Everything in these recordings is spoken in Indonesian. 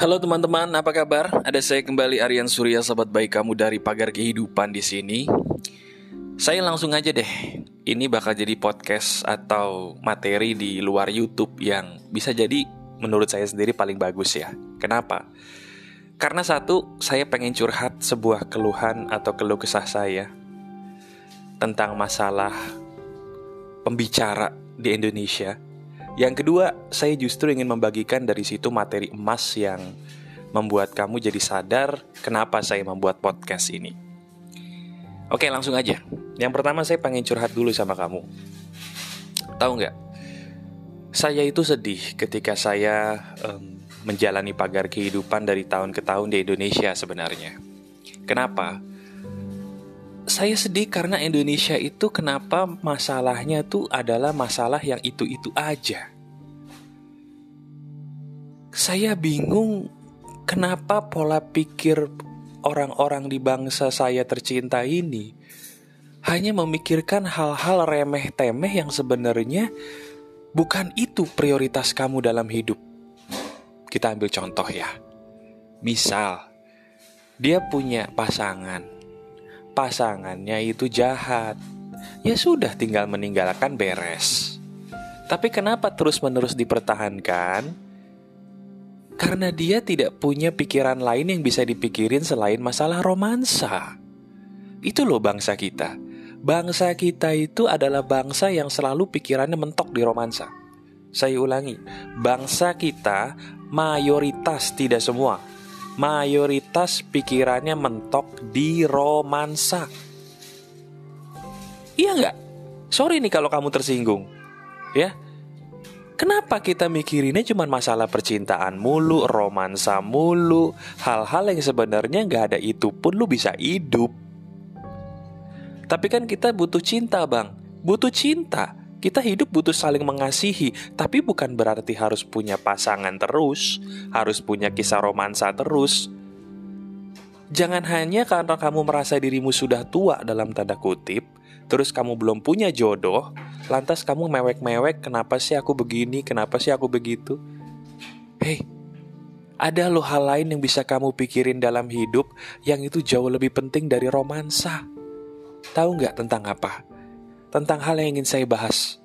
Halo teman-teman, apa kabar? Ada saya kembali Aryan Surya, sahabat baik kamu dari Pagar Kehidupan di sini. Saya langsung aja deh. Ini bakal jadi podcast atau materi di luar YouTube yang bisa jadi menurut saya sendiri paling bagus ya. Kenapa? Karena satu, saya pengen curhat sebuah keluhan atau keluh kesah saya tentang masalah pembicara di Indonesia yang kedua, saya justru ingin membagikan dari situ materi emas yang membuat kamu jadi sadar kenapa saya membuat podcast ini. Oke, langsung aja. Yang pertama saya pengen curhat dulu sama kamu. Tahu nggak? Saya itu sedih ketika saya um, menjalani pagar kehidupan dari tahun ke tahun di Indonesia sebenarnya. Kenapa? Saya sedih karena Indonesia itu kenapa masalahnya tuh adalah masalah yang itu-itu aja. Saya bingung kenapa pola pikir orang-orang di bangsa saya tercinta ini hanya memikirkan hal-hal remeh-temeh yang sebenarnya bukan itu prioritas kamu dalam hidup. Kita ambil contoh ya. Misal, dia punya pasangan pasangannya itu jahat, ya sudah tinggal meninggalkan beres. Tapi kenapa terus-menerus dipertahankan? Karena dia tidak punya pikiran lain yang bisa dipikirin selain masalah romansa. Itu loh bangsa kita. Bangsa kita itu adalah bangsa yang selalu pikirannya mentok di romansa. Saya ulangi, bangsa kita mayoritas tidak semua mayoritas pikirannya mentok di romansa. Iya nggak? Sorry nih kalau kamu tersinggung. Ya, Kenapa kita mikirinnya cuma masalah percintaan mulu, romansa mulu, hal-hal yang sebenarnya nggak ada itu pun lu bisa hidup. Tapi kan kita butuh cinta bang, butuh cinta. Kita hidup butuh saling mengasihi, tapi bukan berarti harus punya pasangan terus, harus punya kisah romansa terus. Jangan hanya karena kamu merasa dirimu sudah tua dalam tanda kutip, terus kamu belum punya jodoh, lantas kamu mewek-mewek, kenapa sih aku begini, kenapa sih aku begitu? Hei, ada loh hal lain yang bisa kamu pikirin dalam hidup yang itu jauh lebih penting dari romansa. Tahu nggak tentang apa? Tentang hal yang ingin saya bahas.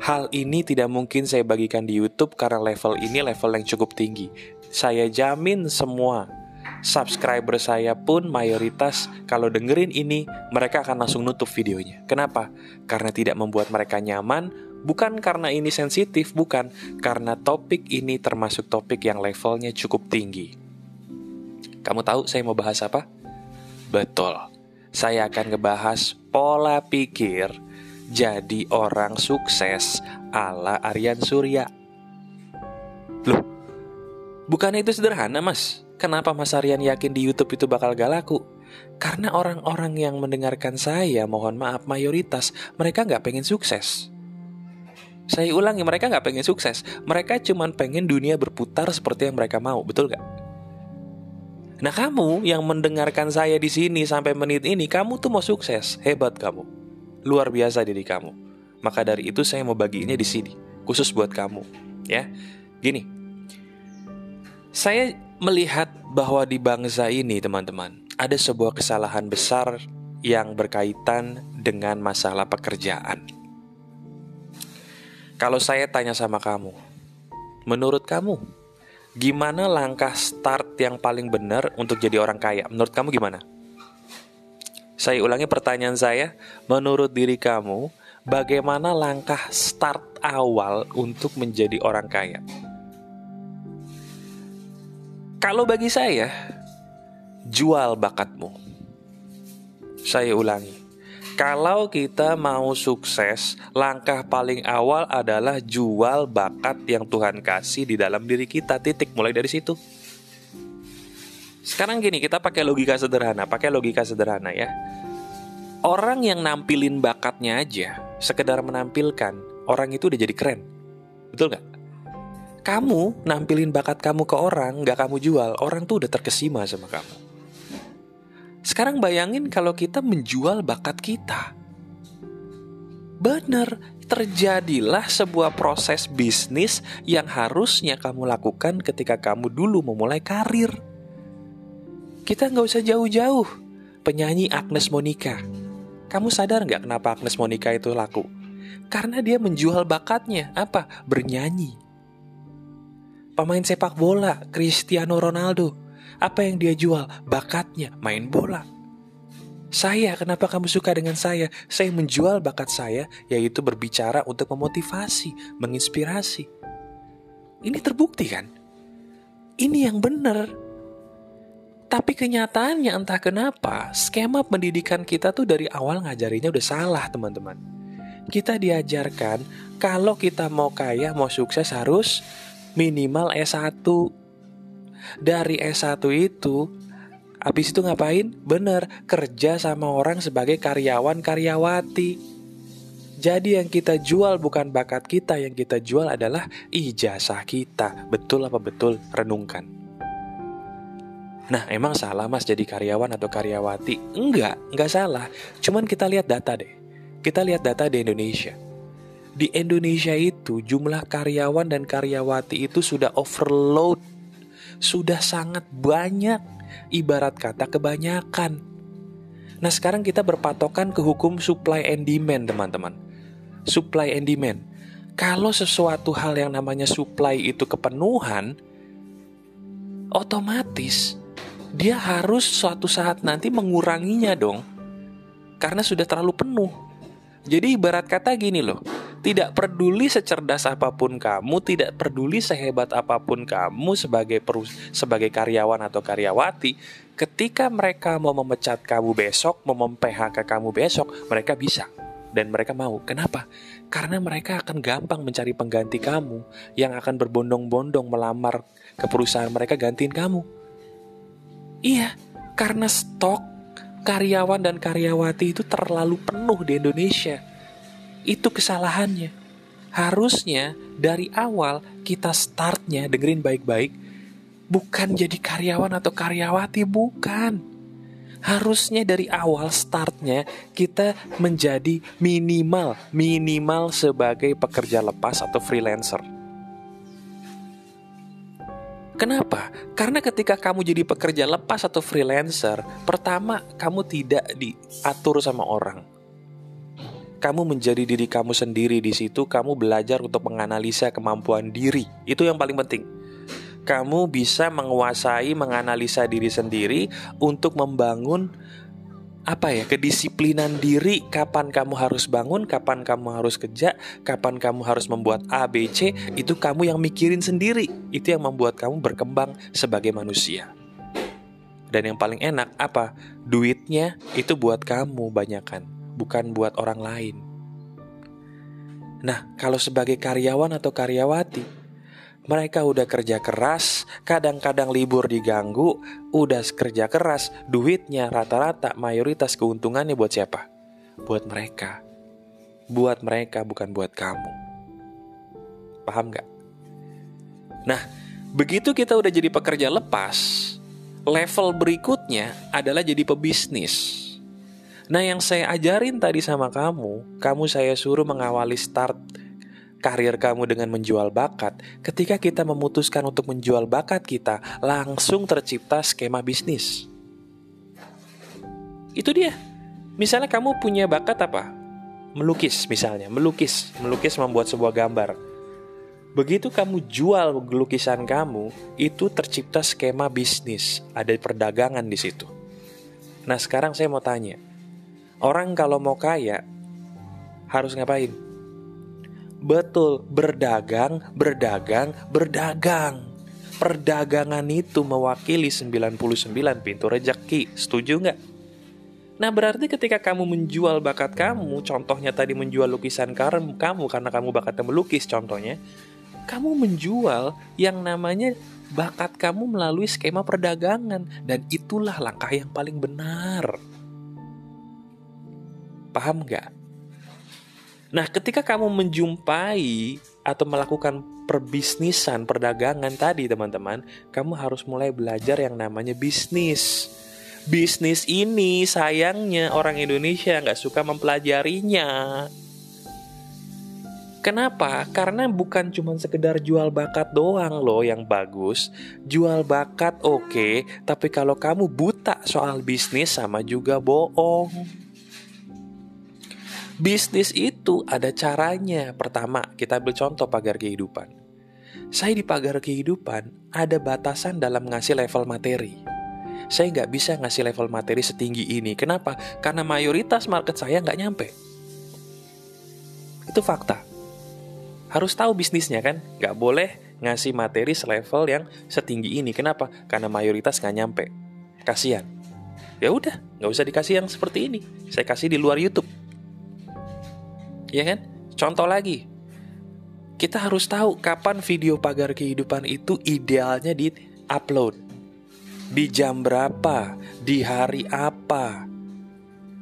Hal ini tidak mungkin saya bagikan di YouTube karena level ini level yang cukup tinggi. Saya jamin semua subscriber saya pun mayoritas kalau dengerin ini mereka akan langsung nutup videonya. Kenapa? Karena tidak membuat mereka nyaman, bukan karena ini sensitif, bukan karena topik ini termasuk topik yang levelnya cukup tinggi. Kamu tahu saya mau bahas apa? Betul. Saya akan ngebahas pola pikir jadi orang sukses ala Aryan Surya. Loh, bukan itu sederhana mas? Kenapa Mas Aryan yakin di YouTube itu bakal gak laku? Karena orang-orang yang mendengarkan saya, mohon maaf mayoritas, mereka nggak pengen sukses. Saya ulangi, mereka nggak pengen sukses. Mereka cuma pengen dunia berputar seperti yang mereka mau, betul nggak? Nah kamu yang mendengarkan saya di sini sampai menit ini, kamu tuh mau sukses, hebat kamu, luar biasa diri kamu. Maka dari itu saya mau bagiinnya di sini, khusus buat kamu, ya. Gini, saya melihat bahwa di bangsa ini, teman-teman, ada sebuah kesalahan besar yang berkaitan dengan masalah pekerjaan. Kalau saya tanya sama kamu, menurut kamu Gimana langkah start yang paling benar untuk jadi orang kaya? Menurut kamu gimana? Saya ulangi pertanyaan saya, menurut diri kamu, bagaimana langkah start awal untuk menjadi orang kaya? Kalau bagi saya, jual bakatmu. Saya ulangi, kalau kita mau sukses, langkah paling awal adalah jual bakat yang Tuhan kasih di dalam diri kita. Titik mulai dari situ. Sekarang gini, kita pakai logika sederhana, pakai logika sederhana ya. Orang yang nampilin bakatnya aja, sekedar menampilkan, orang itu udah jadi keren. Betul nggak? Kamu nampilin bakat kamu ke orang, nggak kamu jual, orang tuh udah terkesima sama kamu. Sekarang bayangin kalau kita menjual bakat kita. Bener, terjadilah sebuah proses bisnis yang harusnya kamu lakukan ketika kamu dulu memulai karir. Kita nggak usah jauh-jauh. Penyanyi Agnes Monica. Kamu sadar nggak kenapa Agnes Monica itu laku? Karena dia menjual bakatnya. Apa? Bernyanyi. Pemain sepak bola, Cristiano Ronaldo. Apa yang dia jual? Bakatnya, main bola saya, kenapa kamu suka dengan saya? Saya menjual bakat saya, yaitu berbicara untuk memotivasi, menginspirasi. Ini terbukti kan? Ini yang benar. Tapi kenyataannya entah kenapa, skema pendidikan kita tuh dari awal ngajarinya udah salah teman-teman. Kita diajarkan kalau kita mau kaya, mau sukses harus minimal S1. Dari S1 itu Abis itu ngapain? Bener, kerja sama orang sebagai karyawan-karyawati. Jadi yang kita jual bukan bakat kita, yang kita jual adalah ijazah kita. Betul apa betul? Renungkan. Nah, emang salah mas jadi karyawan atau karyawati? Enggak, enggak salah. Cuman kita lihat data deh. Kita lihat data di Indonesia. Di Indonesia itu jumlah karyawan dan karyawati itu sudah overload. Sudah sangat banyak ibarat kata kebanyakan. Nah sekarang kita berpatokan ke hukum supply and demand teman-teman. Supply and demand. Kalau sesuatu hal yang namanya supply itu kepenuhan, otomatis dia harus suatu saat nanti menguranginya dong. Karena sudah terlalu penuh. Jadi ibarat kata gini loh, tidak peduli secerdas apa pun kamu, tidak peduli sehebat apa pun kamu sebagai perus sebagai karyawan atau karyawati, ketika mereka mau memecat kamu besok, mau mem-PHK kamu besok, mereka bisa dan mereka mau. Kenapa? Karena mereka akan gampang mencari pengganti kamu yang akan berbondong-bondong melamar ke perusahaan mereka gantiin kamu. Iya, karena stok karyawan dan karyawati itu terlalu penuh di Indonesia. Itu kesalahannya. Harusnya dari awal kita startnya dengerin baik-baik bukan jadi karyawan atau karyawati bukan. Harusnya dari awal startnya kita menjadi minimal minimal sebagai pekerja lepas atau freelancer. Kenapa? Karena ketika kamu jadi pekerja lepas atau freelancer, pertama kamu tidak diatur sama orang kamu menjadi diri kamu sendiri di situ kamu belajar untuk menganalisa kemampuan diri. Itu yang paling penting. Kamu bisa menguasai menganalisa diri sendiri untuk membangun apa ya kedisiplinan diri. Kapan kamu harus bangun kapan kamu harus kerja kapan kamu harus membuat A B C itu kamu yang mikirin sendiri. Itu yang membuat kamu berkembang sebagai manusia. Dan yang paling enak apa? Duitnya itu buat kamu banyakan bukan buat orang lain. Nah, kalau sebagai karyawan atau karyawati, mereka udah kerja keras, kadang-kadang libur diganggu, udah kerja keras, duitnya rata-rata mayoritas keuntungannya buat siapa? Buat mereka. Buat mereka bukan buat kamu. Paham gak? Nah, begitu kita udah jadi pekerja lepas, level berikutnya adalah jadi pebisnis. Nah, yang saya ajarin tadi sama kamu, kamu saya suruh mengawali start karir kamu dengan menjual bakat. Ketika kita memutuskan untuk menjual bakat kita, langsung tercipta skema bisnis. Itu dia. Misalnya kamu punya bakat apa? Melukis misalnya, melukis, melukis membuat sebuah gambar. Begitu kamu jual lukisan kamu, itu tercipta skema bisnis, ada perdagangan di situ. Nah, sekarang saya mau tanya, Orang kalau mau kaya harus ngapain? Betul, berdagang, berdagang, berdagang. Perdagangan itu mewakili 99 pintu rejeki. Setuju nggak? Nah berarti ketika kamu menjual bakat kamu, contohnya tadi menjual lukisan kamu karena kamu bakatnya melukis contohnya, kamu menjual yang namanya bakat kamu melalui skema perdagangan dan itulah langkah yang paling benar. Paham nggak? Nah, ketika kamu menjumpai atau melakukan perbisnisan, perdagangan tadi, teman-teman, kamu harus mulai belajar yang namanya bisnis. Bisnis ini sayangnya orang Indonesia nggak suka mempelajarinya. Kenapa? Karena bukan cuma sekedar jual bakat doang loh yang bagus. Jual bakat oke, okay, tapi kalau kamu buta soal bisnis sama juga bohong. Bisnis itu ada caranya. Pertama, kita ambil contoh pagar kehidupan. Saya di pagar kehidupan ada batasan dalam ngasih level materi. Saya nggak bisa ngasih level materi setinggi ini. Kenapa? Karena mayoritas market saya nggak nyampe. Itu fakta harus tahu bisnisnya kan nggak boleh ngasih materi selevel yang setinggi ini kenapa karena mayoritas nggak nyampe kasihan ya udah nggak usah dikasih yang seperti ini saya kasih di luar YouTube ya kan? Contoh lagi. Kita harus tahu kapan video pagar kehidupan itu idealnya di upload. Di jam berapa? Di hari apa?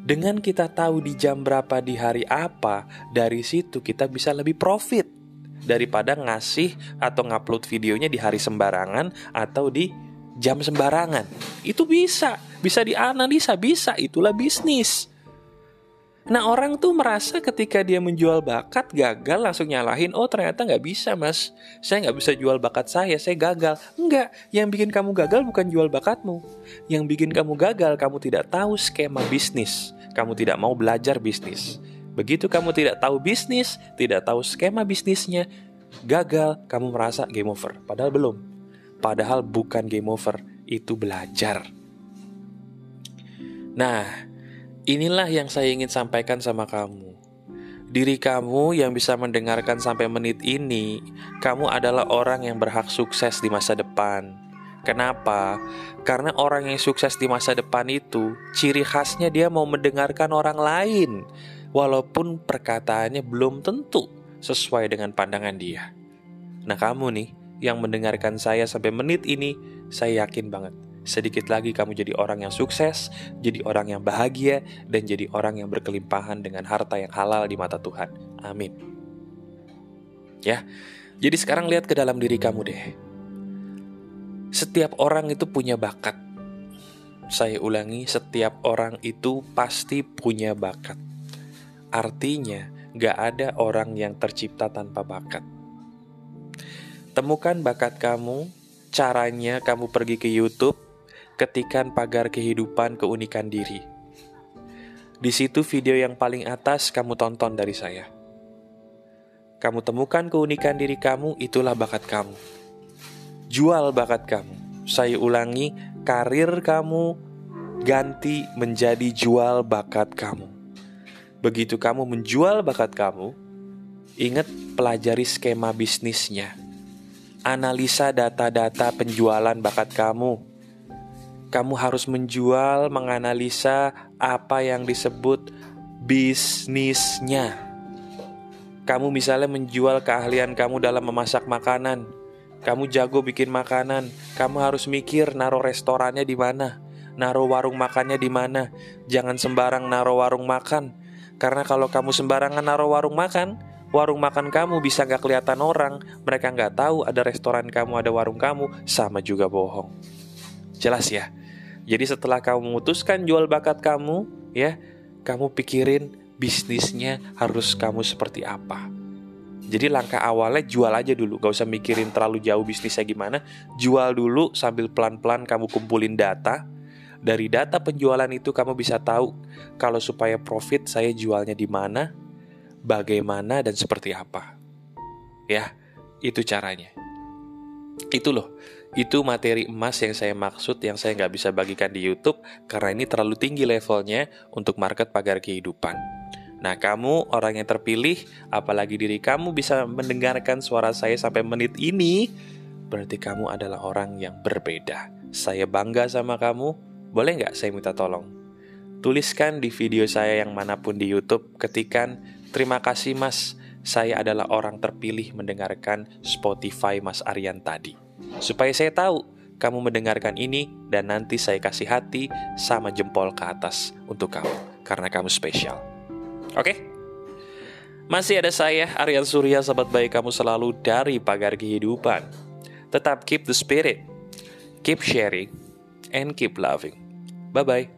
Dengan kita tahu di jam berapa di hari apa, dari situ kita bisa lebih profit daripada ngasih atau ngupload videonya di hari sembarangan atau di jam sembarangan. Itu bisa, bisa dianalisa, bisa, itulah bisnis. Nah orang tuh merasa ketika dia menjual bakat gagal langsung nyalahin Oh ternyata nggak bisa mas Saya nggak bisa jual bakat saya, saya gagal Enggak, yang bikin kamu gagal bukan jual bakatmu Yang bikin kamu gagal kamu tidak tahu skema bisnis Kamu tidak mau belajar bisnis Begitu kamu tidak tahu bisnis, tidak tahu skema bisnisnya, gagal, kamu merasa game over. Padahal belum. Padahal bukan game over, itu belajar. Nah, inilah yang saya ingin sampaikan sama kamu. Diri kamu yang bisa mendengarkan sampai menit ini, kamu adalah orang yang berhak sukses di masa depan. Kenapa? Karena orang yang sukses di masa depan itu, ciri khasnya dia mau mendengarkan orang lain walaupun perkataannya belum tentu sesuai dengan pandangan dia. Nah, kamu nih yang mendengarkan saya sampai menit ini, saya yakin banget sedikit lagi kamu jadi orang yang sukses, jadi orang yang bahagia, dan jadi orang yang berkelimpahan dengan harta yang halal di mata Tuhan. Amin. Ya, jadi sekarang lihat ke dalam diri kamu deh. Setiap orang itu punya bakat. Saya ulangi, setiap orang itu pasti punya bakat. Artinya, gak ada orang yang tercipta tanpa bakat. Temukan bakat kamu, caranya kamu pergi ke YouTube, ketikan pagar kehidupan keunikan diri. Di situ video yang paling atas kamu tonton dari saya. Kamu temukan keunikan diri kamu, itulah bakat kamu. Jual bakat kamu. Saya ulangi, karir kamu ganti menjadi jual bakat kamu. Begitu kamu menjual bakat kamu, ingat pelajari skema bisnisnya. Analisa data-data penjualan bakat kamu. Kamu harus menjual, menganalisa apa yang disebut bisnisnya. Kamu misalnya menjual keahlian kamu dalam memasak makanan. Kamu jago bikin makanan, kamu harus mikir naruh restorannya di mana, naruh warung makannya di mana. Jangan sembarang naruh warung makan karena kalau kamu sembarangan naruh warung makan, warung makan kamu bisa nggak kelihatan orang, mereka nggak tahu ada restoran kamu, ada warung kamu, sama juga bohong. Jelas ya? Jadi setelah kamu memutuskan jual bakat kamu, ya, kamu pikirin bisnisnya harus kamu seperti apa. Jadi langkah awalnya jual aja dulu, gak usah mikirin terlalu jauh bisnisnya gimana. Jual dulu sambil pelan-pelan kamu kumpulin data, dari data penjualan itu kamu bisa tahu kalau supaya profit saya jualnya di mana, bagaimana dan seperti apa. Ya, itu caranya. Itu loh, itu materi emas yang saya maksud yang saya nggak bisa bagikan di YouTube karena ini terlalu tinggi levelnya untuk market pagar kehidupan. Nah, kamu orang yang terpilih, apalagi diri kamu bisa mendengarkan suara saya sampai menit ini, berarti kamu adalah orang yang berbeda. Saya bangga sama kamu, boleh nggak saya minta tolong? Tuliskan di video saya yang mana pun di YouTube ketikan Terima kasih mas, saya adalah orang terpilih mendengarkan Spotify Mas Aryan tadi. Supaya saya tahu kamu mendengarkan ini dan nanti saya kasih hati sama jempol ke atas untuk kamu karena kamu spesial. Oke? Masih ada saya Aryan Surya sahabat baik kamu selalu dari pagar kehidupan. Tetap keep the spirit, keep sharing, and keep loving. Bye bye.